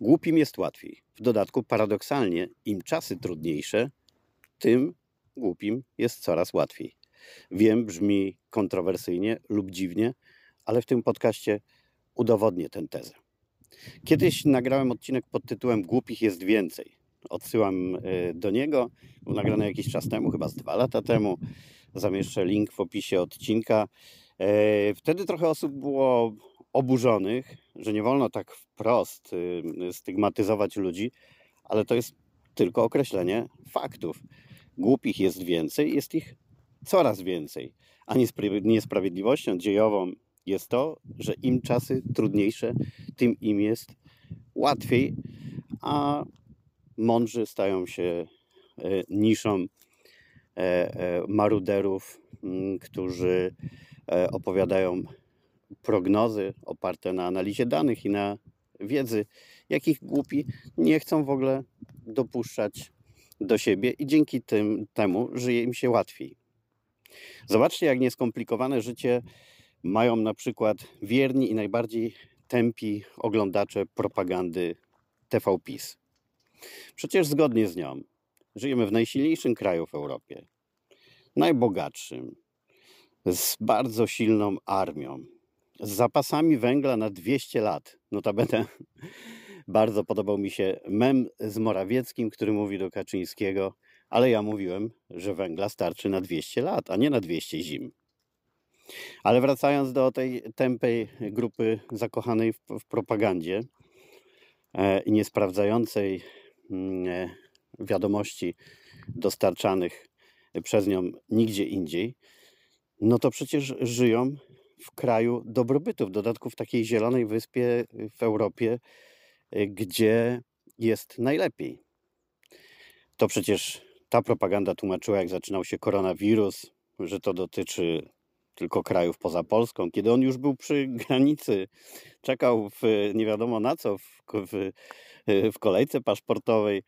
Głupim jest łatwiej. W dodatku, paradoksalnie, im czasy trudniejsze, tym głupim jest coraz łatwiej. Wiem, brzmi kontrowersyjnie lub dziwnie, ale w tym podcaście udowodnię tę tezę. Kiedyś nagrałem odcinek pod tytułem Głupich jest więcej. Odsyłam e, do niego. Był nagrany jakiś czas temu, chyba z dwa lata temu. Zamieszczę link w opisie odcinka. E, wtedy trochę osób było oburzonych, że nie wolno tak wprost y, stygmatyzować ludzi, ale to jest tylko określenie faktów. Głupich jest więcej, jest ich coraz więcej. A niesprawiedliwością dziejową jest to, że im czasy trudniejsze, tym im jest łatwiej, a mądrzy stają się e, niszą e, e, maruderów, którzy opowiadają prognozy oparte na analizie danych i na wiedzy, jakich głupi nie chcą w ogóle dopuszczać do siebie i dzięki tym, temu żyje im się łatwiej. Zobaczcie, jak nieskomplikowane życie mają na przykład wierni i najbardziej tępi oglądacze propagandy TV PiS. Przecież zgodnie z nią żyjemy w najsilniejszym kraju w Europie, najbogatszym, z bardzo silną armią, z zapasami węgla na 200 lat. Notabene bardzo podobał mi się mem z Morawieckim, który mówi do Kaczyńskiego, ale ja mówiłem, że węgla starczy na 200 lat, a nie na 200 zim. Ale wracając do tej tępej grupy zakochanej w, w propagandzie e, i nie sprawdzającej mm, e, wiadomości dostarczanych przez nią nigdzie indziej, no to przecież żyją w kraju dobrobytu, w dodatku w takiej zielonej wyspie w Europie, y, gdzie jest najlepiej. To przecież ta propaganda tłumaczyła, jak zaczynał się koronawirus, że to dotyczy tylko krajów poza Polską, kiedy on już był przy granicy, czekał w, nie wiadomo na co, w, w, w kolejce paszportowej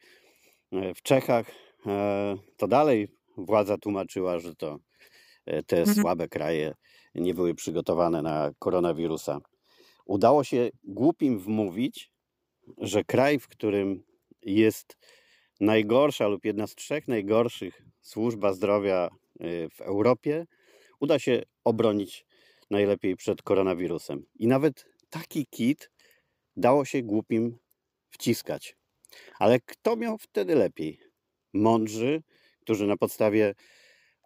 w Czechach, e, to dalej władza tłumaczyła, że to e, te mhm. słabe kraje nie były przygotowane na koronawirusa. Udało się głupim wmówić, że kraj, w którym jest najgorsza lub jedna z trzech najgorszych służba zdrowia y, w Europie, uda się obronić najlepiej przed koronawirusem. I nawet taki kit dało się głupim wciskać. Ale kto miał wtedy lepiej? Mądrzy, którzy na podstawie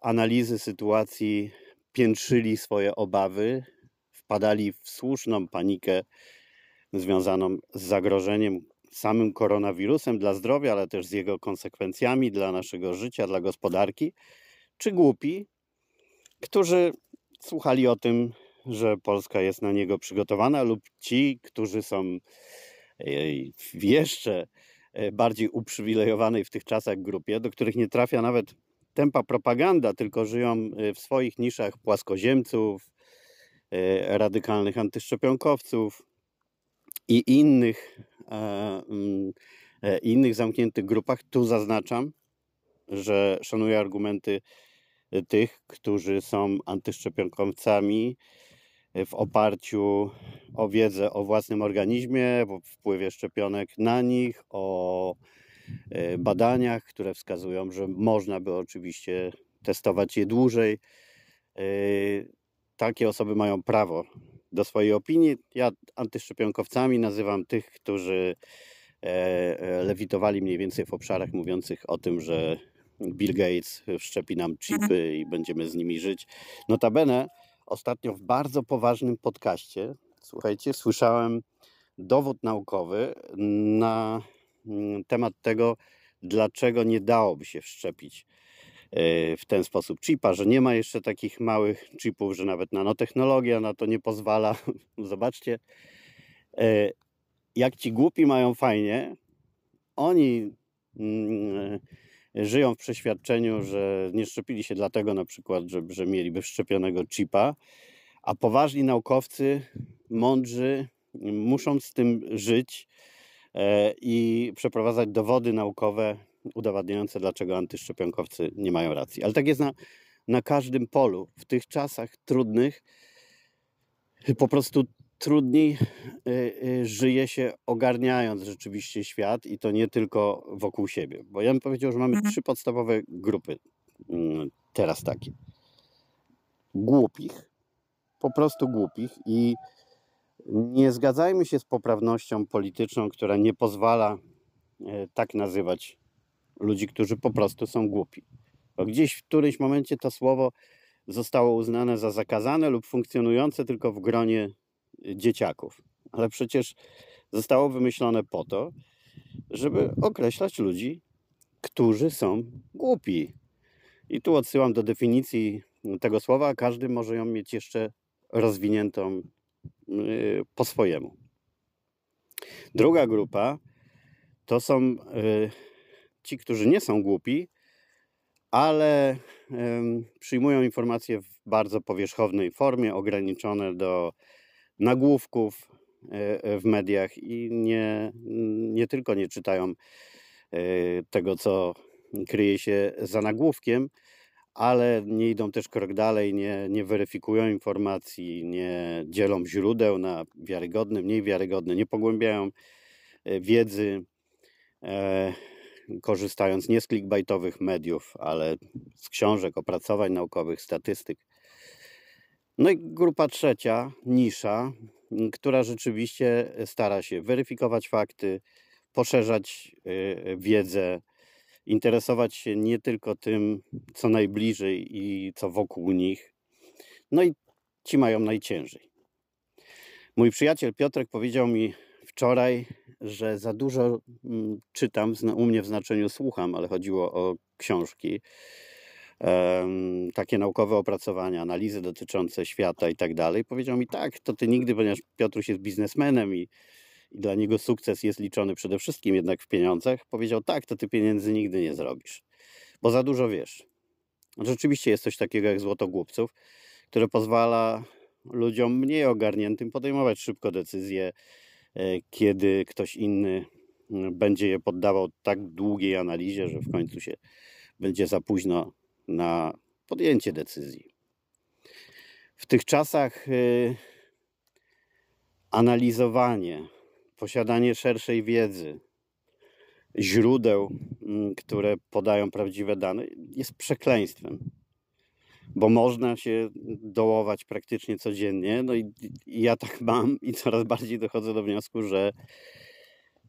analizy sytuacji piętrzyli swoje obawy, wpadali w słuszną panikę związaną z zagrożeniem samym koronawirusem dla zdrowia, ale też z jego konsekwencjami dla naszego życia, dla gospodarki, czy głupi, którzy słuchali o tym, że Polska jest na niego przygotowana, lub ci, którzy są w jeszcze e, bardziej uprzywilejowanej w tych czasach grupie, do których nie trafia nawet tempa propaganda, tylko żyją y, w swoich niszach płaskoziemców, y, radykalnych antyszczepionkowców i innych, e, mm, e, innych zamkniętych grupach. Tu zaznaczam, że szanuję argumenty tych, którzy są antyszczepionkowcami w oparciu o wiedzę o własnym organizmie, o wpływie szczepionek na nich, o badaniach, które wskazują, że można by oczywiście testować je dłużej. E, takie osoby mają prawo do swojej opinii. Ja antyszczepionkowcami nazywam tych, którzy e, lewitowali mniej więcej w obszarach mówiących o tym, że Bill Gates wszczepi nam chipy i będziemy z nimi żyć. Notabene ostatnio w bardzo poważnym podcaście, słuchajcie, słyszałem dowód naukowy na temat tego, dlaczego nie dałoby się wszczepić e, w ten sposób chipa, że nie ma jeszcze takich małych chipów, że nawet nanotechnologia na to nie pozwala. Zobaczcie, e, jak ci głupi mają fajnie, oni mm, żyją w przeświadczeniu, że nie szczepili się dlatego na przykład, że, że mieliby wszczepionego chipa, a poważni naukowcy, mądrzy, muszą z tym żyć i przeprowadzać dowody naukowe udowadniające, dlaczego antyszczepionkowcy nie mają racji. Ale tak jest na, na każdym polu. W tych czasach trudnych po prostu trudniej y, y, żyje się ogarniając rzeczywiście świat i to nie tylko wokół siebie. Bo ja bym powiedział, że mamy Mhm. trzy podstawowe grupy mm, teraz takie. Głupich, po prostu głupich i nie zgadzajmy się z poprawnością polityczną, która nie pozwala e, tak nazywać ludzi, którzy po prostu są głupi. Bo gdzieś w którymś momencie to słowo zostało uznane za zakazane lub funkcjonujące tylko w gronie dzieciaków. Ale przecież zostało wymyślone po to, żeby określać ludzi, którzy są głupi. I tu odsyłam do definicji tego słowa, każdy może ją mieć jeszcze rozwiniętą po swojemu. Druga grupa to są yy, ci, którzy nie są głupi, ale przyjmują informacje w bardzo powierzchownej formie, ograniczone do nagłówków e, w mediach i nie, nie tylko nie czytają tego, co kryje się za nagłówkiem, ale nie idą też krok dalej, nie, nie weryfikują informacji, nie dzielą źródeł na wiarygodne, mniej wiarygodne, nie pogłębiają e, wiedzy, e, korzystając nie z clickbaitowych mediów, ale z książek, opracowań naukowych, statystyk. No i grupa trzecia, nisza, która rzeczywiście stara się weryfikować fakty, poszerzać y, wiedzę, interesować się nie tylko tym, co najbliżej i co wokół nich. No i ci mają najciężej. Mój przyjaciel Piotrek powiedział mi wczoraj, że za dużo mm, czytam, u mnie w znaczeniu słucham, ale chodziło o książki, takie naukowe opracowania, analizy dotyczące świata i tak dalej. Powiedział mi tak, to ty nigdy, ponieważ Piotruś jest biznesmenem i, i dla niego sukces jest liczony przede wszystkim jednak w pieniądzach. Powiedział tak, to ty pieniędzy nigdy nie zrobisz, bo za dużo wiesz. Rzeczywiście jest coś takiego jak złoto głupców, które pozwala ludziom mniej ogarniętym podejmować szybko decyzje, e, kiedy ktoś inny mm, będzie je poddawał tak długiej analizie, że w końcu się będzie za późno na podjęcie decyzji. W tych czasach y, analizowanie, posiadanie szerszej wiedzy, źródeł, mm, które podają prawdziwe dane, jest przekleństwem, bo można się dołować praktycznie codziennie. No i, i ja tak mam i coraz bardziej dochodzę do wniosku, że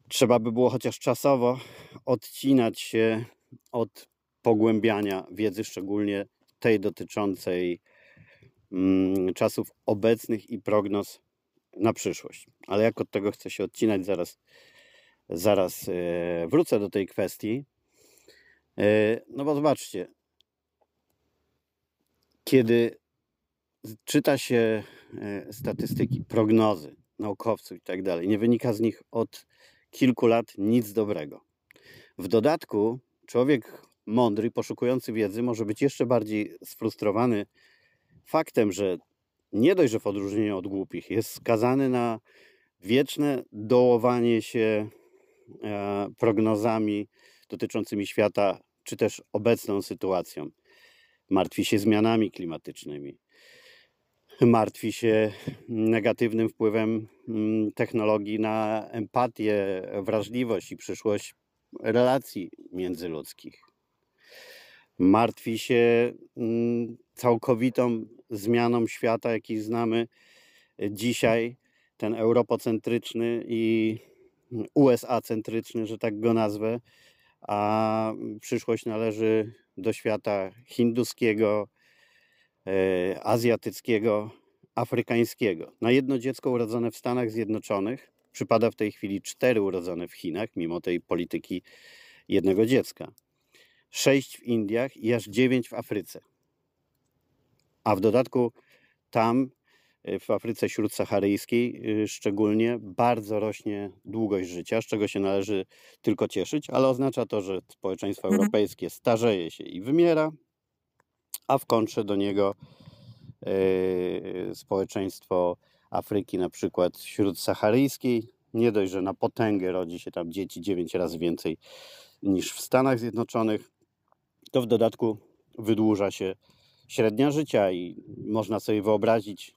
trzeba by było chociaż czasowo odcinać się od pogłębiania wiedzy, szczególnie tej dotyczącej mm, czasów obecnych i prognoz na przyszłość. Ale jak od tego chcę się odcinać, zaraz, zaraz e, wrócę do tej kwestii. E, no bo zobaczcie, kiedy czyta się e, statystyki, prognozy naukowców i tak dalej, nie wynika z nich od kilku lat nic dobrego. W dodatku człowiek mądry, poszukujący wiedzy może być jeszcze bardziej sfrustrowany faktem, że nie dość, że w odróżnieniu od głupich jest skazany na wieczne dołowanie się e, prognozami dotyczącymi świata, czy też obecną sytuacją. Martwi się zmianami klimatycznymi, martwi się negatywnym wpływem mm, technologii na empatię, wrażliwość i przyszłość relacji międzyludzkich. Martwi się mm, całkowitą zmianą świata, jaki znamy dzisiaj, ten europocentryczny i USA-centryczny, że tak go nazwę, a przyszłość należy do świata hinduskiego, e, azjatyckiego, afrykańskiego. Na jedno dziecko urodzone w Stanach Zjednoczonych przypada w tej chwili cztery urodzone w Chinach, mimo tej polityki jednego dziecka. Sześć w Indiach i aż dziewięć w Afryce. A w dodatku tam, y, w Afryce Śródsaharyjskiej y, szczególnie, bardzo rośnie długość życia, z czego się należy tylko cieszyć, ale oznacza to, że społeczeństwo Mhm. europejskie starzeje się i wymiera, a w kontrze do niego y, społeczeństwo Afryki, na przykład śródsaharyjskiej, nie dość, że na potęgę rodzi się tam dzieci 9 razy więcej niż w Stanach Zjednoczonych, to w dodatku wydłuża się średnia życia i można sobie wyobrazić,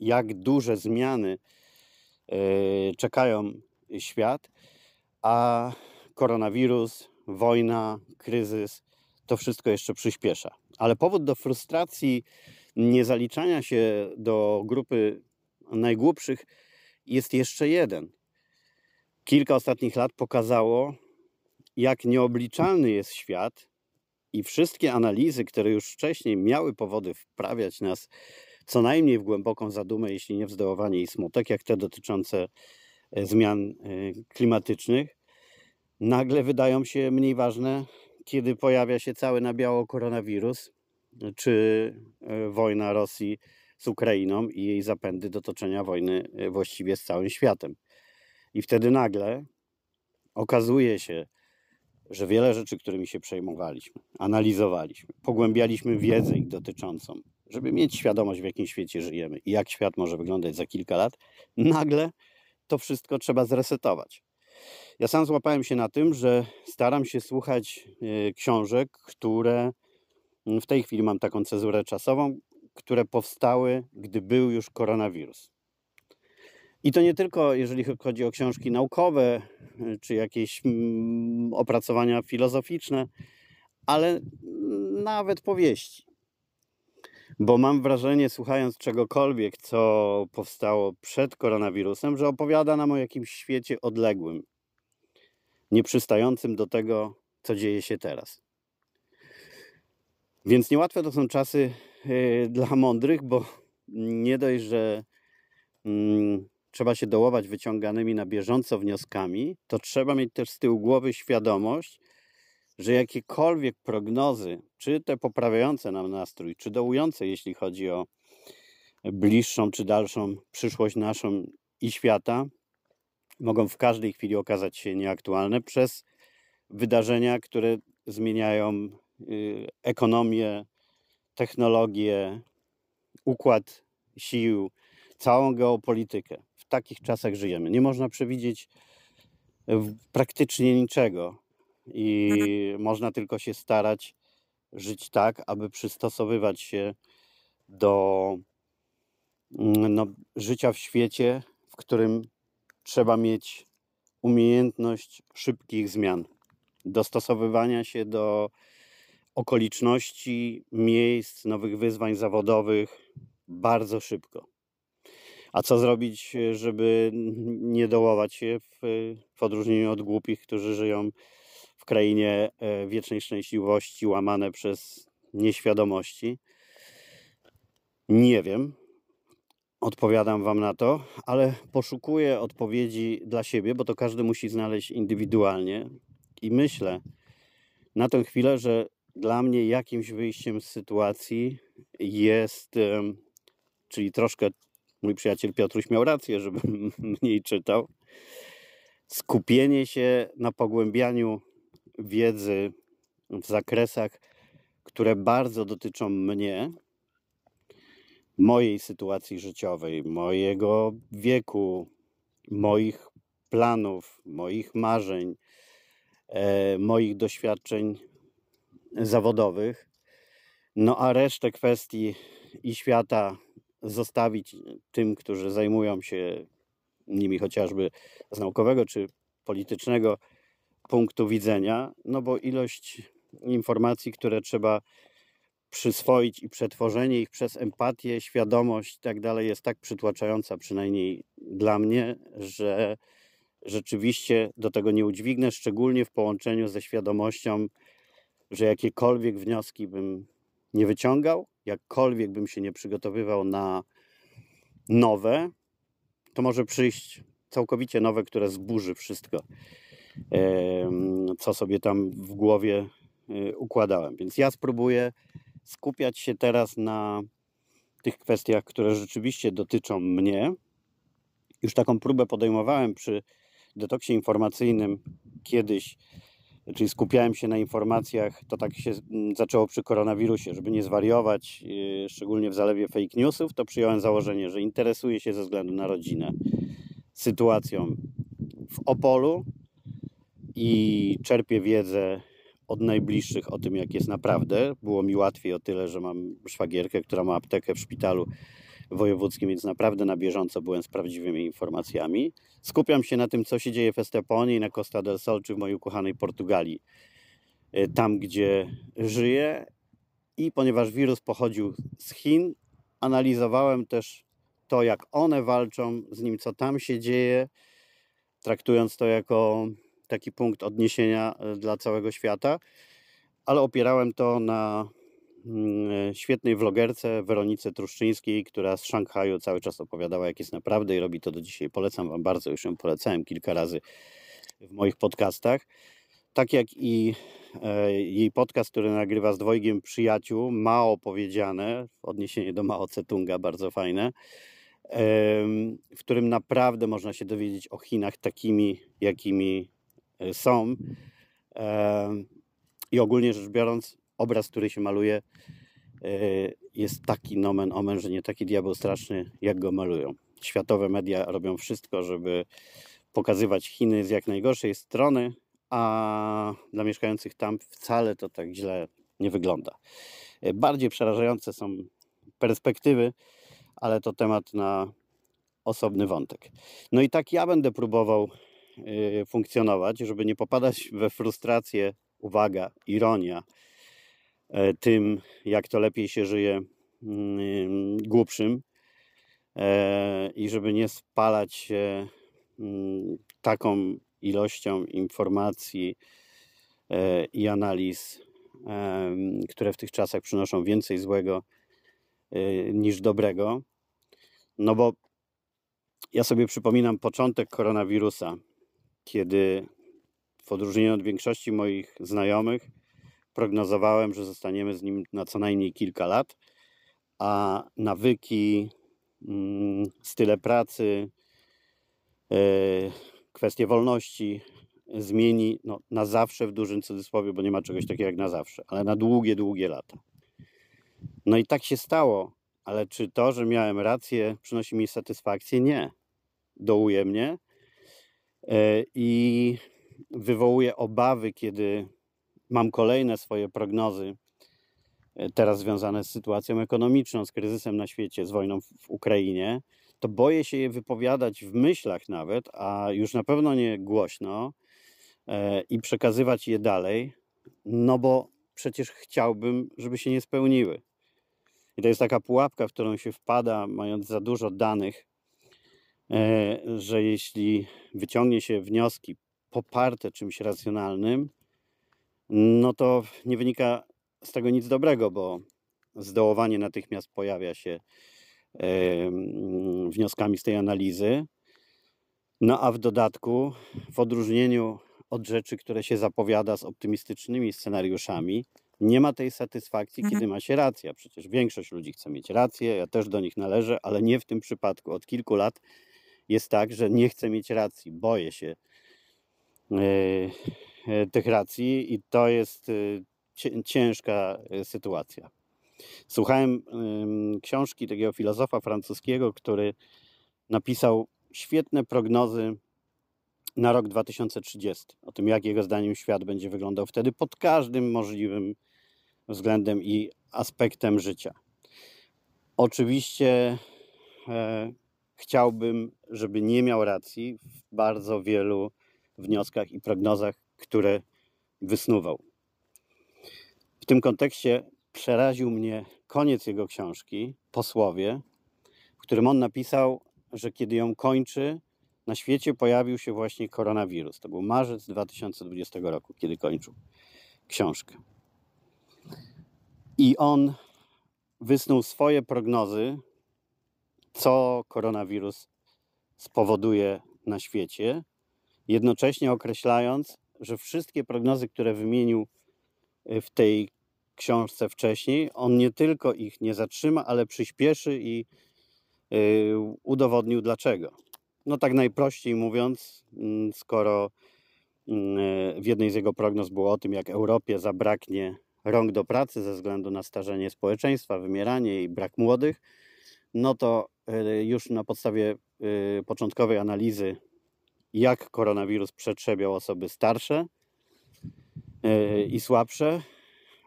jak duże zmiany czekają świat, a koronawirus, wojna, kryzys to wszystko jeszcze przyspiesza. Ale powód do frustracji niezaliczania się do grupy najgłupszych jest jeszcze jeden. Kilka ostatnich lat pokazało, jak nieobliczalny jest świat i wszystkie analizy, które już wcześniej miały powody wprawiać nas co najmniej w głęboką zadumę, jeśli nie w zdołowanie i smutek, jak te dotyczące e, zmian e, klimatycznych, nagle wydają się mniej ważne, kiedy pojawia się cały na biało koronawirus, czy e, wojna Rosji z Ukrainą i jej zapędy do toczenia wojny właściwie z całym światem. I wtedy nagle okazuje się, że wiele rzeczy, którymi się przejmowaliśmy, analizowaliśmy, pogłębialiśmy wiedzę ich dotyczącą, żeby mieć świadomość, w jakim świecie żyjemy i jak świat może wyglądać za kilka lat, nagle to wszystko trzeba zresetować. Ja sam złapałem się na tym, że staram się słuchać e, książek, które w tej chwili mam taką cezurę czasową, które powstały, gdy był już koronawirus. I to nie tylko jeżeli chodzi o książki naukowe, czy jakieś mm, opracowania filozoficzne, ale nawet powieści. Bo mam wrażenie, słuchając czegokolwiek, co powstało przed koronawirusem, że opowiada nam o jakimś świecie odległym, nieprzystającym do tego, co dzieje się teraz. Więc niełatwe to są czasy yy, dla mądrych, bo nie dość, że yy, trzeba się dołować wyciąganymi na bieżąco wnioskami, to trzeba mieć też z tyłu głowy świadomość, że jakiekolwiek prognozy, czy te poprawiające nam nastrój, czy dołujące, jeśli chodzi o bliższą czy dalszą przyszłość naszą i świata, mogą w każdej chwili okazać się nieaktualne przez wydarzenia, które zmieniają y, ekonomię, technologię, układ sił, całą geopolitykę. Takich czasach żyjemy. Nie można przewidzieć praktycznie niczego i mhm. można tylko się starać żyć tak, aby przystosowywać się do mm, no, życia w świecie, w którym trzeba mieć umiejętność szybkich zmian, dostosowywania się do okoliczności, miejsc, nowych wyzwań zawodowych bardzo szybko. A co zrobić, żeby nie dołować się w, w odróżnieniu od głupich, którzy żyją w krainie e, wiecznej szczęśliwości, łamane przez nieświadomości? Nie wiem. Odpowiadam Wam na to, ale poszukuję odpowiedzi dla siebie, bo to każdy musi znaleźć indywidualnie. I myślę na tę chwilę, że dla mnie jakimś wyjściem z sytuacji jest, czyli troszkę mój przyjaciel Piotruś miał rację, żebym mniej czytał. Skupienie się na pogłębianiu wiedzy w zakresach, które bardzo dotyczą mnie, mojej sytuacji życiowej, mojego wieku, moich planów, moich marzeń, e, moich doświadczeń zawodowych. No a resztę kwestii i świata zostawić tym, którzy zajmują się nimi chociażby z naukowego czy politycznego punktu widzenia, no bo ilość informacji, które trzeba przyswoić i przetworzenie ich przez empatię, świadomość i tak dalej jest tak przytłaczająca, przynajmniej dla mnie, że rzeczywiście do tego nie udźwignę, szczególnie w połączeniu ze świadomością, że jakiekolwiek wnioski bym nie wyciągał, jakkolwiek bym się nie przygotowywał na nowe, to może przyjść całkowicie nowe, które zburzy wszystko, co sobie tam w głowie e, układałem. Więc ja spróbuję skupiać się teraz na tych kwestiach, które rzeczywiście dotyczą mnie. Już taką próbę podejmowałem przy detoksie informacyjnym kiedyś czyli skupiałem się na informacjach, to tak się mm, zaczęło przy koronawirusie, żeby nie zwariować, yy, szczególnie w zalewie fake newsów, to przyjąłem założenie, że interesuję się ze względu na rodzinę sytuacją w Opolu i czerpię wiedzę od najbliższych o tym, jak jest naprawdę. Było mi łatwiej o tyle, że mam szwagierkę, która ma aptekę w szpitalu wojewódzkim, więc naprawdę na bieżąco byłem z prawdziwymi informacjami. Skupiam się na tym, co się dzieje w Esteponii, na Costa del Sol czy w mojej ukochanej Portugalii, y, tam gdzie żyję. I ponieważ wirus pochodził z Chin, analizowałem też to, jak one walczą z nim, co tam się dzieje, traktując to jako taki punkt odniesienia y, dla całego świata, ale opierałem to na świetnej vlogerce Weronice Truszczyńskiej, która z Szanghaju cały czas opowiadała, jak jest naprawdę i robi to do dzisiaj. Polecam Wam bardzo, już ją polecałem kilka razy w moich podcastach. Tak jak i e, jej podcast, który nagrywa z dwojgiem przyjaciół, Mao powiedziane, w odniesieniu do Mao Cetunga, bardzo fajne, w którym naprawdę można się dowiedzieć o Chinach takimi, jakimi e, są. I ogólnie rzecz biorąc, obraz, który się maluje, e, jest taki nomen omen, że nie taki diabeł straszny, jak go malują. Światowe media robią wszystko, żeby pokazywać Chiny z jak najgorszej strony, a dla mieszkających tam wcale to tak źle nie wygląda. E, bardziej przerażające są perspektywy, ale to temat na osobny wątek. No i tak ja będę próbował e, funkcjonować, żeby nie popadać we frustrację, uwaga, ironia, tym, jak to lepiej się żyje mm, głupszym e, i żeby nie spalać się mm, taką ilością informacji e, i analiz, które w tych czasach przynoszą więcej złego niż dobrego. No bo ja sobie przypominam początek koronawirusa, kiedy w odróżnieniu od większości moich znajomych, prognozowałem, że zostaniemy z nim na co najmniej kilka lat, a nawyki, mm, style pracy, e, kwestie wolności zmieni no, na zawsze w dużym cudzysłowie, bo nie ma czegoś takiego jak na zawsze, ale na długie, długie lata. No i tak się stało, ale czy to, że miałem rację, przynosi mi satysfakcję? Nie. Dołuje mnie e, i wywołuje obawy, kiedy mam kolejne swoje prognozy, e, teraz związane z sytuacją ekonomiczną, z kryzysem na świecie, z wojną w Ukrainie, to boję się je wypowiadać w myślach nawet, a już na pewno nie głośno e, i przekazywać je dalej, no bo przecież chciałbym, żeby się nie spełniły. I to jest taka pułapka, w którą się wpada, mając za dużo danych, e, że jeśli wyciągnie się wnioski poparte czymś racjonalnym, no to nie wynika z tego nic dobrego, bo zdołowanie natychmiast pojawia się wnioskami z tej analizy. No a w dodatku, w odróżnieniu od rzeczy, które się zapowiada z optymistycznymi scenariuszami, nie ma tej satysfakcji, mhm. kiedy ma się racja. Przecież większość ludzi chce mieć rację, ja też do nich należę, ale nie w tym przypadku. Od kilku lat jest tak, że nie chcę mieć racji, boję się E, tych racji i to jest e, ciężka e, sytuacja. Słuchałem książki takiego filozofa francuskiego, który napisał świetne prognozy na rok 2030. O tym, jak jego zdaniem świat będzie wyglądał wtedy pod każdym możliwym względem i aspektem życia. Oczywiście e, chciałbym, żeby nie miał racji w bardzo wielu wnioskach i prognozach, które wysnuwał. W tym kontekście przeraził mnie koniec jego książki, Posłowie, w którym on napisał, że kiedy ją kończy, na świecie pojawił się właśnie koronawirus. To był marzec 2020 roku, kiedy kończył książkę. I on wysnuł swoje prognozy, co koronawirus spowoduje na świecie, jednocześnie określając, że wszystkie prognozy, które wymienił y, w tej książce wcześniej, on nie tylko ich nie zatrzyma, ale przyspieszy i y, udowodnił dlaczego. No tak najprościej mówiąc, mm, skoro mm, w jednej z jego prognoz było o tym, jak Europie zabraknie rąk do pracy ze względu na starzenie społeczeństwa, wymieranie i brak młodych, no to y, już na podstawie początkowej analizy jak koronawirus przetrzebiał osoby starsze e, i słabsze,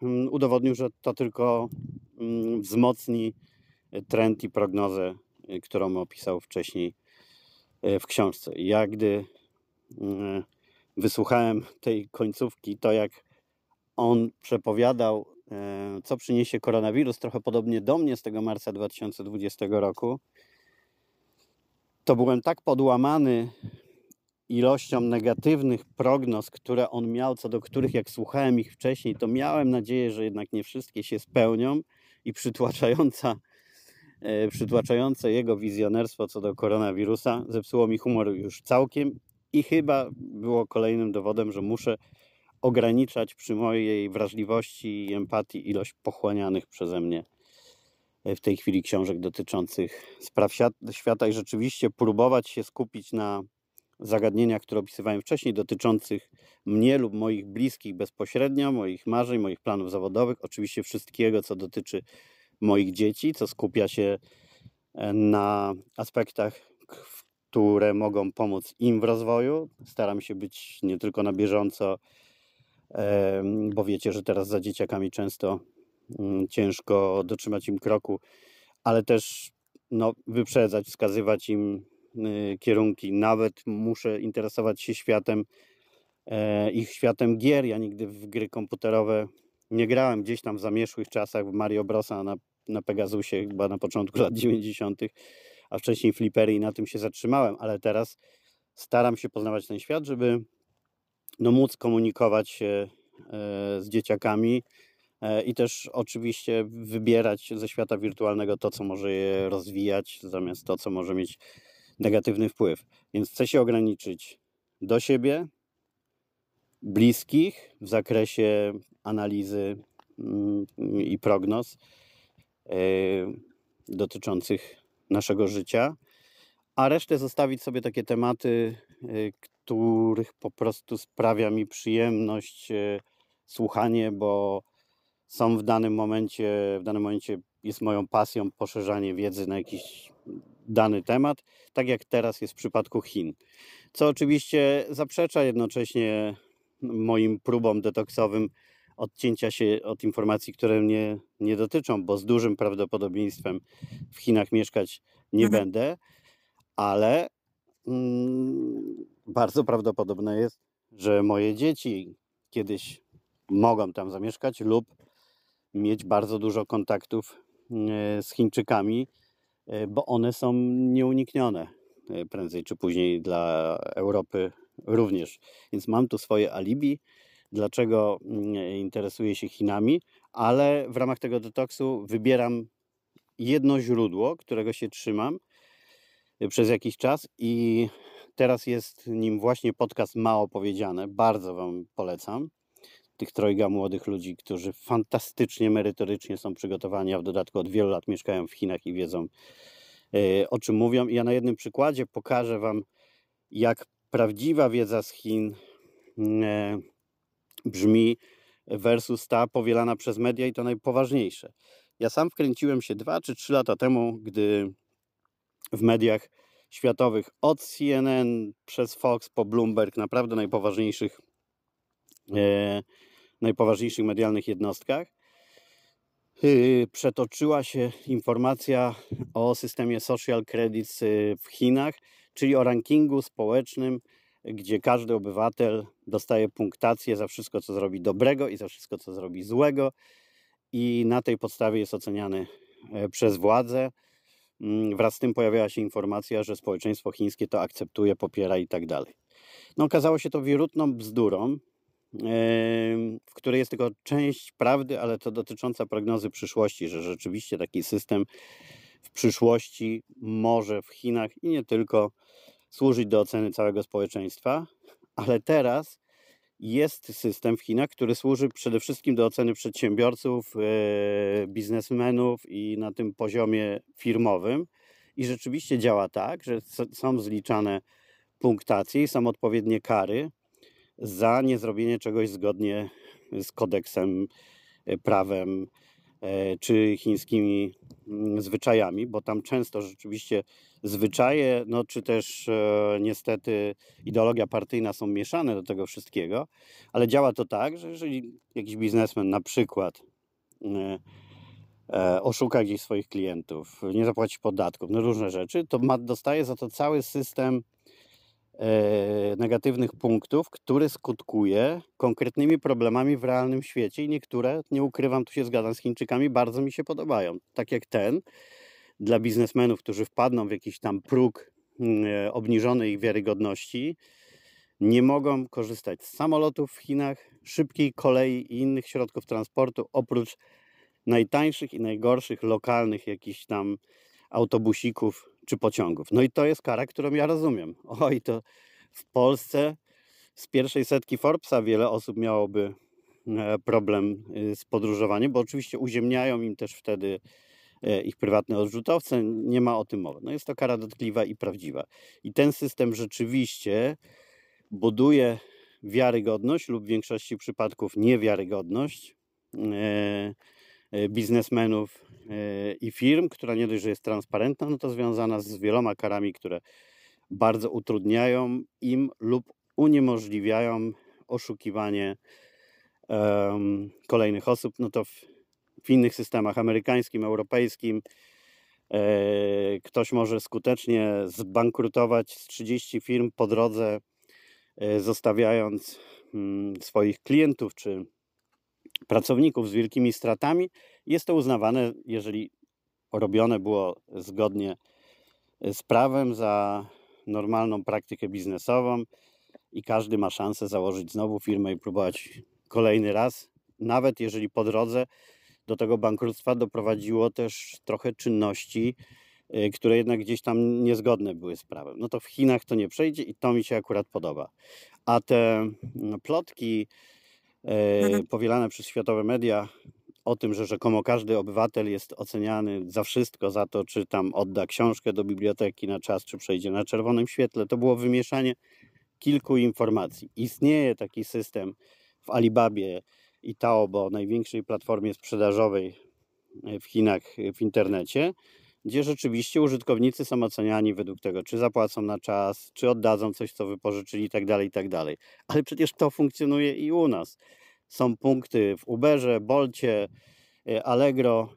mm, udowodnił, że to tylko mm, wzmocni trend i prognozę, którą opisał wcześniej w książce. Ja gdy wysłuchałem tej końcówki, to jak on przepowiadał, co przyniesie koronawirus, trochę podobnie do mnie z tego marca 2020 roku, to byłem tak podłamany ilością negatywnych prognoz, które on miał, co do których jak słuchałem ich wcześniej, to miałem nadzieję, że jednak nie wszystkie się spełnią i przytłaczająca, e, przytłaczające jego wizjonerstwo co do koronawirusa zepsuło mi humor już całkiem i chyba było kolejnym dowodem, że muszę ograniczać przy mojej wrażliwości i empatii ilość pochłanianych przeze mnie w tej chwili książek dotyczących spraw świata i rzeczywiście próbować się skupić na zagadnieniach, które opisywałem wcześniej, dotyczących mnie lub moich bliskich bezpośrednio, moich marzeń, moich planów zawodowych, oczywiście wszystkiego, co dotyczy moich dzieci, co skupia się e, na aspektach, które mogą pomóc im w rozwoju. Staram się być nie tylko na bieżąco, bo wiecie, że teraz za dzieciakami często mm, ciężko dotrzymać im kroku, ale też no, wyprzedzać, wskazywać im kierunki. Nawet muszę interesować się światem, e, ich światem gier. Ja nigdy w gry komputerowe nie grałem. Gdzieś tam w zamieszłych czasach w Mario Brosa na, na Pegasusie, chyba na początku lat 90., a wcześniej flipery i na tym się zatrzymałem, ale teraz staram się poznawać ten świat, żeby no, móc komunikować się e, z dzieciakami e, i też oczywiście wybierać ze świata wirtualnego to, co może je rozwijać, zamiast to, co może mieć negatywny wpływ. Więc chcę się ograniczyć do siebie, bliskich w zakresie analizy mm, i prognoz e, dotyczących naszego życia, a resztę zostawić sobie takie tematy, e, których po prostu sprawia mi przyjemność e, słuchanie, bo są w danym momencie, w danym momencie jest moją pasją poszerzanie wiedzy na jakiś dany temat, tak jak teraz jest w przypadku Chin. Co oczywiście zaprzecza jednocześnie moim próbom detoksowym odcięcia się od informacji, które mnie nie dotyczą, bo z dużym prawdopodobieństwem w Chinach mieszkać nie mhm. będę, ale mm, bardzo prawdopodobne jest, że moje dzieci kiedyś mogą tam zamieszkać lub mieć bardzo dużo kontaktów e, z Chińczykami, bo one są nieuniknione e, prędzej czy później dla Europy również. Więc mam tu swoje alibi, dlaczego mm, interesuję się Chinami, ale w ramach tego detoksu wybieram jedno źródło, którego się trzymam przez jakiś czas i teraz jest nim właśnie podcast Mało Powiedziane. Bardzo Wam polecam tych trojga młodych ludzi, którzy fantastycznie merytorycznie są przygotowani, a w dodatku od wielu lat mieszkają w Chinach i wiedzą e, o czym mówią. Ja na jednym przykładzie pokażę Wam, jak prawdziwa wiedza z Chin e, brzmi versus ta powielana przez media i to najpoważniejsze. Ja sam wkręciłem się dwa czy trzy lata temu, gdy w mediach światowych od CNN przez Fox po Bloomberg, naprawdę najpoważniejszych e, najpoważniejszych medialnych jednostkach, y, przetoczyła się informacja o systemie social credits y, w Chinach, czyli o rankingu społecznym, gdzie każdy obywatel dostaje punktację za wszystko, co zrobi dobrego i za wszystko, co zrobi złego, i na tej podstawie jest oceniany e, przez władze. Mm, wraz z tym pojawiała się informacja, że społeczeństwo chińskie to akceptuje, popiera i tak dalej. No, okazało się to wirutną bzdurą, w której jest tylko część prawdy, ale to dotycząca prognozy przyszłości, że rzeczywiście taki system w przyszłości może w Chinach i nie tylko służyć do oceny całego społeczeństwa, ale teraz jest system w Chinach, który służy przede wszystkim do oceny przedsiębiorców, e, biznesmenów i na tym poziomie firmowym. I rzeczywiście działa tak, że są zliczane punktacje i są odpowiednie kary za niezrobienie czegoś zgodnie z kodeksem, e, prawem e, czy chińskimi mm, zwyczajami, bo tam często rzeczywiście zwyczaje, no czy też e, niestety ideologia partyjna są mieszane do tego wszystkiego, ale działa to tak, że jeżeli jakiś biznesmen na przykład e, oszuka gdzieś swoich klientów, nie zapłaci podatków, no różne rzeczy, to ma, dostaje za to cały system negatywnych punktów, który skutkuje konkretnymi problemami w realnym świecie i niektóre, nie ukrywam, tu się zgadzam z Chińczykami, bardzo mi się podobają. Tak jak ten, dla biznesmenów, którzy wpadną w jakiś tam próg mm, e, obniżonej wiarygodności, nie mogą korzystać z samolotów w Chinach, szybkiej kolei i innych środków transportu, oprócz najtańszych i najgorszych lokalnych jakichś tam autobusików czy pociągów. No i to jest kara, którą ja rozumiem. Oj, to w Polsce z pierwszej setki Forbesa wiele osób miałoby e, problem y, z podróżowaniem, bo oczywiście uziemniają im też wtedy e, ich prywatne odrzutowce, nie ma o tym mowy. No jest to kara dotkliwa i prawdziwa. I ten system rzeczywiście buduje wiarygodność lub w większości przypadków niewiarygodność e, e, biznesmenów e, i firm, która nie dość, że jest transparentna, no to związana z wieloma karami, które bardzo utrudniają im lub uniemożliwiają oszukiwanie um, kolejnych osób. No to w, w innych systemach amerykańskim, europejskim e, ktoś może skutecznie zbankrutować z 30 firm po drodze E, zostawiając mm, swoich klientów czy pracowników z wielkimi stratami, jest to uznawane, jeżeli robione było zgodnie z prawem, za normalną praktykę biznesową i każdy ma szansę założyć znowu firmę i próbować kolejny raz, nawet jeżeli po drodze do tego bankructwa doprowadziło też trochę czynności Y, które jednak gdzieś tam niezgodne były z prawem. No to w Chinach to nie przejdzie i to mi się akurat podoba. A te mm, plotki e, powielane przez światowe media o tym, że rzekomo każdy obywatel jest oceniany za wszystko, za to, czy tam odda książkę do biblioteki na czas, czy przejdzie na czerwonym świetle, to było wymieszanie kilku informacji. Istnieje taki system w Alibabie i Taobo, największej platformie sprzedażowej e, w Chinach w internecie, gdzie rzeczywiście użytkownicy są oceniani według tego, czy zapłacą na czas, czy oddadzą coś, co wypożyczyli itd., tak itd. Tak Ale przecież to funkcjonuje i u nas. Są punkty w Uberze, Bolcie, e, Allegro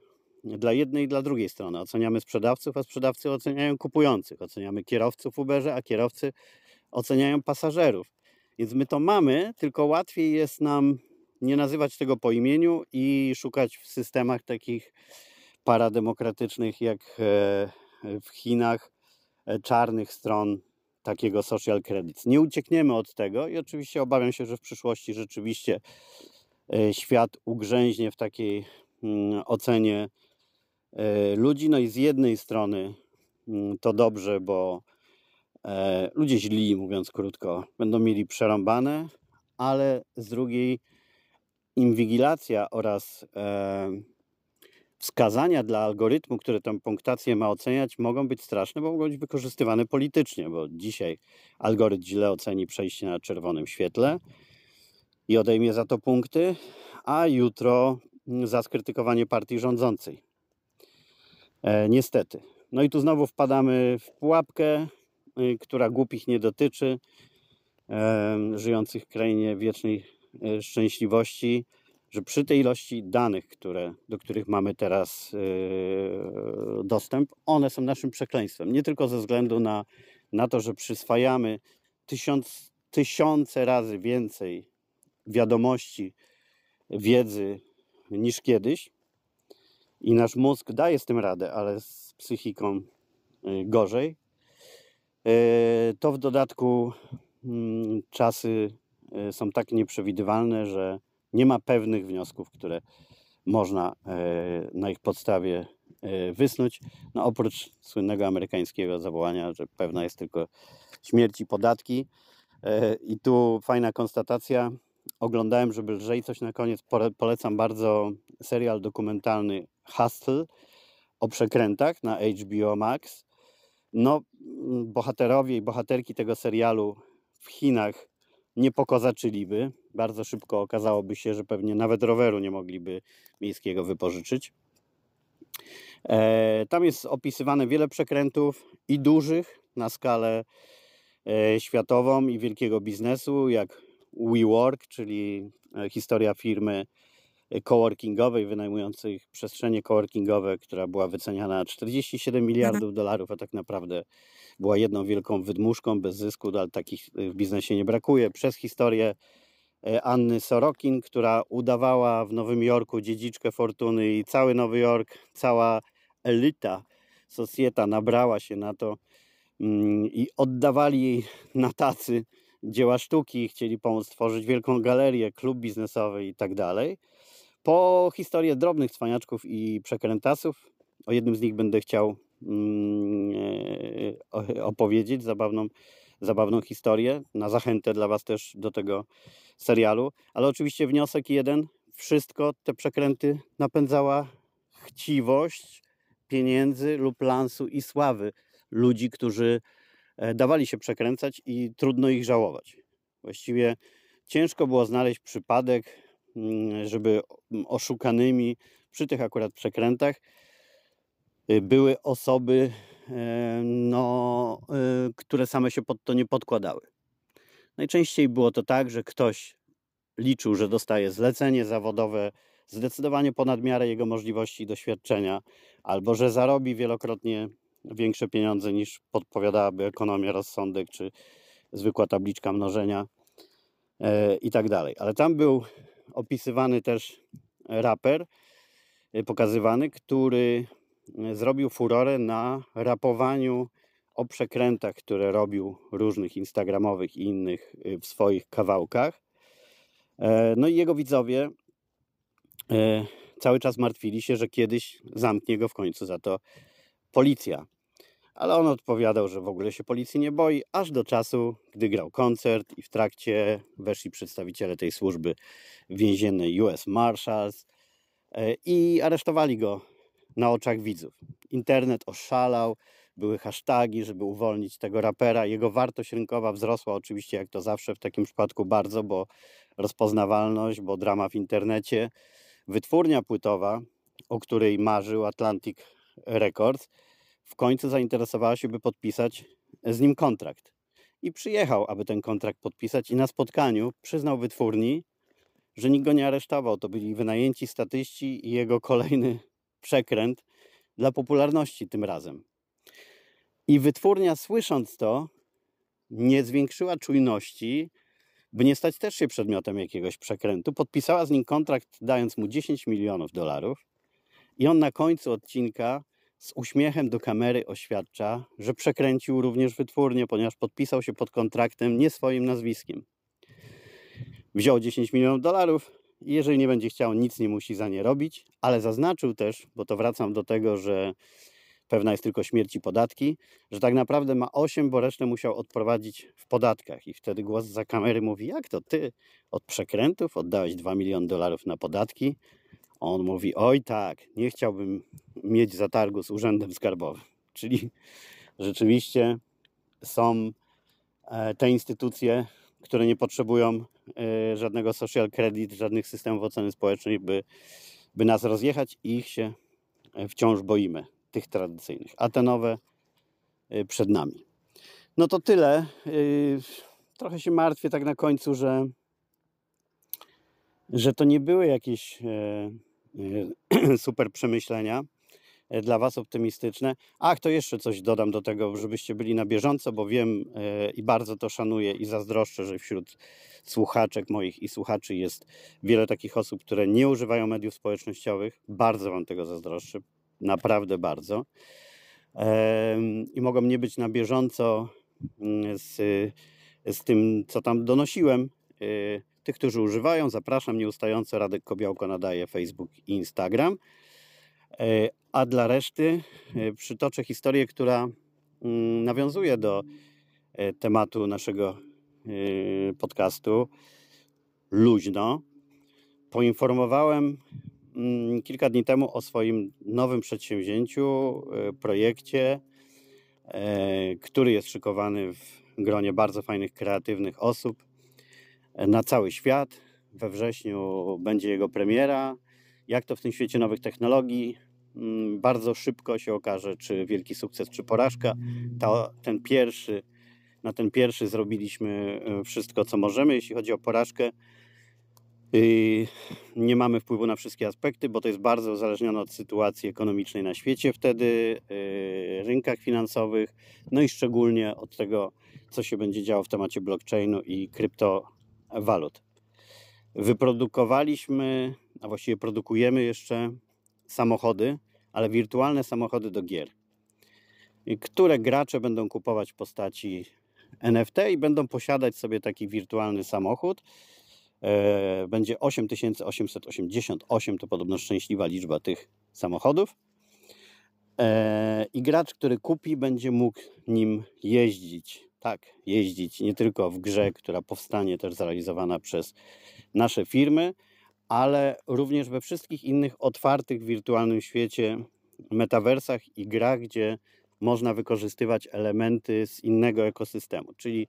dla jednej i dla drugiej strony. Oceniamy sprzedawców, a sprzedawcy oceniają kupujących. Oceniamy kierowców w Uberze, a kierowcy oceniają pasażerów. Więc my to mamy, tylko łatwiej jest nam nie nazywać tego po imieniu i szukać w systemach takich parademokratycznych jak e, w Chinach, e, czarnych stron takiego social credits. Nie uciekniemy od tego i oczywiście obawiam się, że w przyszłości rzeczywiście e, świat ugrzęźnie w takiej mm, ocenie ludzi. No i z jednej strony mm, to dobrze, bo ludzie źli, mówiąc krótko, będą mieli przerąbane, ale z drugiej inwigilacja oraz wskazania dla algorytmu, który tę punktację ma oceniać, mogą być straszne, bo mogą być wykorzystywane politycznie, bo dzisiaj algorytm źle oceni przejście na czerwonym świetle i odejmie za to punkty, a jutro za skrytykowanie partii rządzącej. E, niestety. No i tu znowu wpadamy w pułapkę, y, która głupich nie dotyczy, żyjących w krainie wiecznej e, szczęśliwości że przy tej ilości danych, które, do których mamy teraz yy, dostęp, one są naszym przekleństwem. Nie tylko ze względu na, na to, że przyswajamy tysiąc, tysiące razy więcej wiadomości, wiedzy niż kiedyś i nasz mózg daje z tym radę, ale z psychiką yy, gorzej. Yy, to w dodatku mm, czasy są tak nieprzewidywalne, że nie ma pewnych wniosków, które można e, na ich podstawie e, wysnuć. No oprócz słynnego amerykańskiego zawołania, że pewna jest tylko śmierć i podatki. E, I tu fajna konstatacja. Oglądałem, żeby lżej coś na koniec. Polecam bardzo serial dokumentalny Hustle o przekrętach na HBO Max. No, bohaterowie i bohaterki tego serialu w Chinach nie pokazaczyliby. Bardzo szybko okazałoby się, że pewnie nawet roweru nie mogliby miejskiego wypożyczyć. E, tam jest opisywane wiele przekrętów i dużych na skalę e, światową i wielkiego biznesu, jak WeWork, czyli e, historia firmy coworkingowej, wynajmujących przestrzenie coworkingowe, która była wyceniana na 47 miliardów dolarów, a tak naprawdę była jedną wielką wydmuszką bez zysku, ale takich w biznesie nie brakuje. Przez historię e, Anny Sorokin, która udawała w Nowym Jorku dziedziczkę fortuny i cały Nowy Jork, cała elita, socjeta nabrała się na to mm, i oddawali jej na tacy dzieła sztuki, chcieli pomóc stworzyć wielką galerię, klub biznesowy i tak dalej. Po historię drobnych cwaniaczków i przekrętasów, o jednym z nich będę chciał mm, e, opowiedzieć, zabawną, zabawną historię, na zachętę dla Was też do tego serialu. Ale oczywiście wniosek jeden, wszystko te przekręty napędzała chciwość pieniędzy lub lansu i sławy ludzi, którzy e, dawali się przekręcać i trudno ich żałować. Właściwie ciężko było znaleźć przypadek, żeby oszukanymi przy tych akurat przekrętach y, były osoby, e, no, y, które same się pod to nie podkładały. Najczęściej było to tak, że ktoś liczył, że dostaje zlecenie zawodowe zdecydowanie ponad miarę jego możliwości i doświadczenia, albo że zarobi wielokrotnie większe pieniądze niż podpowiadałaby ekonomia, rozsądek czy zwykła tabliczka mnożenia e, i tak dalej. Ale tam był opisywany też raper, e, pokazywany, który e, zrobił furorę na rapowaniu o przekrętach, które robił różnych instagramowych i innych w swoich kawałkach. No i jego widzowie E, cały czas martwili się, że kiedyś zamknie go w końcu za to policja. Ale on odpowiadał, że w ogóle się policji nie boi, aż do czasu, gdy grał koncert i w trakcie weszli przedstawiciele tej służby więziennej US Marshals e, i aresztowali go na oczach widzów. Internet oszalał, były hasztagi, żeby uwolnić tego rapera. Jego wartość rynkowa wzrosła oczywiście, jak to zawsze w takim przypadku bardzo, bo rozpoznawalność, bo drama w internecie Wytwórnia płytowa, o której marzył Atlantic Records, w końcu zainteresowała się, by podpisać z nim kontrakt. I przyjechał, aby ten kontrakt podpisać, i na spotkaniu przyznał wytwórni, że nikt go nie aresztował. To byli wynajęci statyści i jego kolejny przekręt dla popularności tym razem. I wytwórnia, słysząc to, nie zwiększyła czujności, by nie stać też się przedmiotem jakiegoś przekrętu, podpisała z nim kontrakt, dając mu 10 milionów dolarów. I on na końcu odcinka z uśmiechem do kamery oświadcza, że przekręcił również wytwórnię, ponieważ podpisał się pod kontraktem nie swoim nazwiskiem. Wziął 10 milionów dolarów i jeżeli nie będzie chciał, nic nie musi za nie robić, ale zaznaczył też, bo to wracam do tego, że pewna jest tylko śmierć i podatki, że tak naprawdę ma 8, bo resztę musiał odprowadzić w podatkach. I wtedy głos za kamery mówi, jak to ty od przekrętów oddałeś 2 miliony dolarów na podatki? On mówi, oj tak, nie chciałbym mieć zatargu z urzędem skarbowym. Czyli rzeczywiście są e, te instytucje, które nie potrzebują e, żadnego social credit, żadnych systemów oceny społecznej, by, by nas rozjechać i ich się e, wciąż boimy tych tradycyjnych, a te nowe przed nami. No to tyle. Trochę się martwię tak na końcu, że, że to nie były jakieś super przemyślenia dla Was optymistyczne. Ach, to jeszcze coś dodam do tego, żebyście byli na bieżąco, bo wiem i bardzo to szanuję i zazdroszczę, że wśród słuchaczek moich i słuchaczy jest wiele takich osób, które nie używają mediów społecznościowych. Bardzo Wam tego zazdroszczę naprawdę bardzo. I mogą nie być na bieżąco mm, z, z tym, co tam donosiłem. E, tych, którzy używają, zapraszam nieustająco. Radek Kobiałko nadaje Facebook i Instagram. E, a dla reszty e, przytoczę historię, która mm, nawiązuje do tematu naszego podcastu luźno. Poinformowałem Mm, kilka dni temu o swoim nowym przedsięwzięciu, e, projekcie, e, który jest szykowany w gronie bardzo fajnych, kreatywnych osób e, na cały świat. We wrześniu będzie jego premiera. Jak to w tym świecie nowych technologii? Mm, bardzo szybko się okaże, czy wielki sukces, czy porażka. Ten pierwszy, na ten pierwszy zrobiliśmy wszystko, co możemy. Jeśli chodzi o porażkę, nie mamy wpływu na wszystkie aspekty, bo to jest bardzo uzależnione od sytuacji ekonomicznej na świecie wtedy, yy, rynkach finansowych, no i szczególnie od tego, co się będzie działo w temacie blockchainu i kryptowalut. Wyprodukowaliśmy, a właściwie produkujemy jeszcze samochody, ale wirtualne samochody do gier, które gracze będą kupować w postaci NFT i będą posiadać sobie taki wirtualny samochód. E, będzie 8888, to podobno szczęśliwa liczba tych samochodów. E, I gracz, który kupi, będzie mógł nim jeździć. Tak, jeździć nie tylko w grze, która powstanie też zrealizowana przez nasze firmy, ale również we wszystkich innych otwartych w wirtualnym świecie metaversach i grach, gdzie można wykorzystywać elementy z innego ekosystemu. Czyli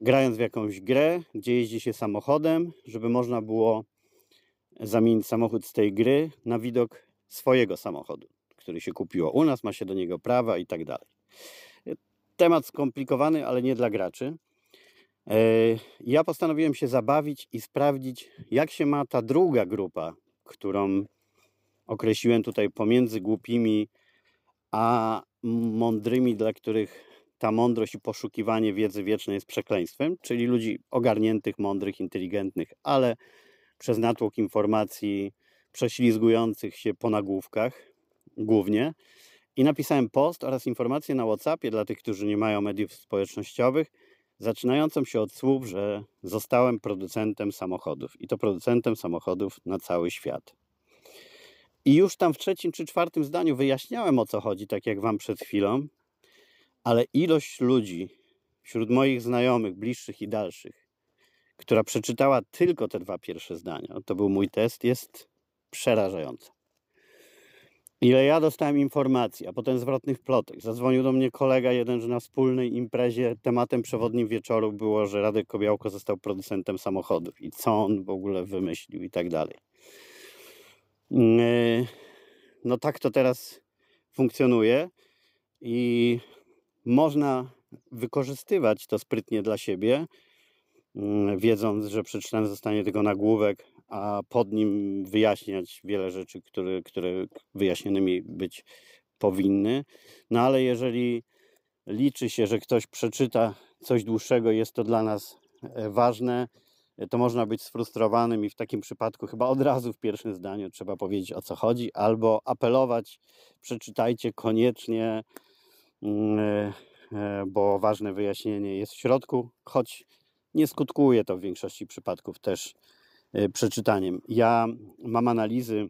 grając w jakąś grę, gdzie jeździ się samochodem, żeby można było zamienić samochód z tej gry na widok swojego samochodu, który się kupiło u nas, ma się do niego prawa i tak dalej. Temat skomplikowany, ale nie dla graczy. E, ja postanowiłem się zabawić i sprawdzić, jak się ma ta druga grupa, którą określiłem tutaj pomiędzy głupimi a mądrymi, dla których ta mądrość i poszukiwanie wiedzy wiecznej jest przekleństwem, czyli ludzi ogarniętych, mądrych, inteligentnych, ale przez natłok informacji prześlizgujących się po nagłówkach głównie. I napisałem post oraz informację na WhatsAppie dla tych, którzy nie mają mediów społecznościowych, zaczynającą się od słów, że zostałem producentem samochodów i to producentem samochodów na cały świat. I już tam w trzecim czy czwartym zdaniu wyjaśniałem o co chodzi, tak jak Wam przed chwilą, ale ilość ludzi wśród moich znajomych, bliższych i dalszych, która przeczytała tylko te dwa pierwsze zdania, to był mój test, jest przerażająca. Ile ja dostałem informacji, a potem zwrotnych plotek. Zadzwonił do mnie kolega jeden, że na wspólnej imprezie tematem przewodnim wieczoru było, że Radek Kobiałko został producentem samochodów i co on w ogóle wymyślił i tak dalej. Yy, no tak to teraz funkcjonuje i można wykorzystywać to sprytnie dla siebie, yy, wiedząc, że przeczytany zostanie tylko nagłówek, a pod nim wyjaśniać wiele rzeczy, które, które wyjaśnionymi być powinny. No ale jeżeli liczy się, że ktoś przeczyta coś dłuższego, jest to dla nas e, ważne, to można być sfrustrowanym i w takim przypadku chyba od razu w pierwszym zdaniu trzeba powiedzieć o co chodzi, albo apelować, przeczytajcie koniecznie, mm, e, e, bo ważne wyjaśnienie jest w środku, choć nie skutkuje to w większości przypadków też e, przeczytaniem. Ja mam analizy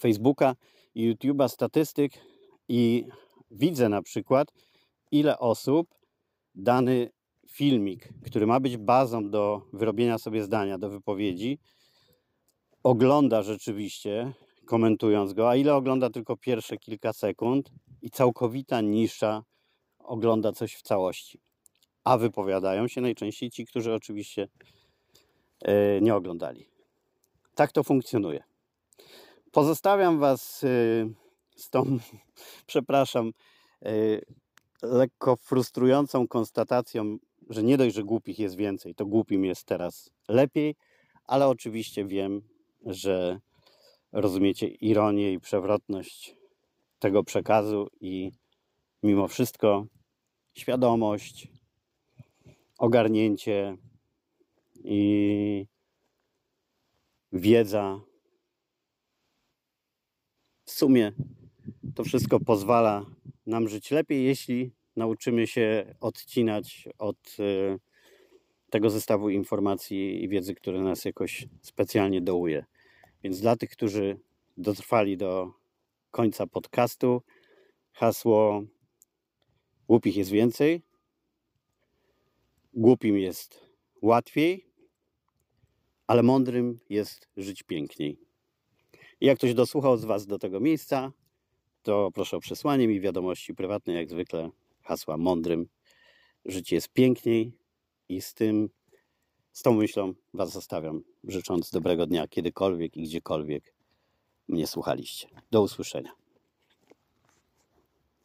Facebooka i YouTube'a, statystyk i widzę na przykład, ile osób dany filmik, który ma być bazą do wyrobienia sobie zdania, do wypowiedzi, ogląda rzeczywiście, komentując go, a ile ogląda tylko pierwsze kilka sekund i całkowita nisza ogląda coś w całości. A wypowiadają się najczęściej ci, którzy oczywiście e, nie oglądali. Tak to funkcjonuje. Pozostawiam Was e, z tą, przepraszam, e, lekko frustrującą konstatacją że nie dość, że głupich jest więcej, to głupim jest teraz lepiej, ale oczywiście wiem, że rozumiecie ironię i przewrotność tego przekazu i mimo wszystko świadomość, ogarnięcie i wiedza w sumie to wszystko pozwala nam żyć lepiej, jeśli nauczymy się odcinać od e, tego zestawu informacji i wiedzy, które nas jakoś specjalnie dołuje. Więc dla tych, którzy dotrwali do końca podcastu, hasło głupich jest więcej, głupim jest łatwiej, ale mądrym jest żyć piękniej. Jak ktoś dosłuchał z Was do tego miejsca, to proszę o przesłanie mi wiadomości prywatnej, jak zwykle hasła mądrym. Życie jest piękniej i z tym, z tą myślą Was zostawiam, życząc dobrego dnia kiedykolwiek i gdziekolwiek mnie słuchaliście. Do usłyszenia.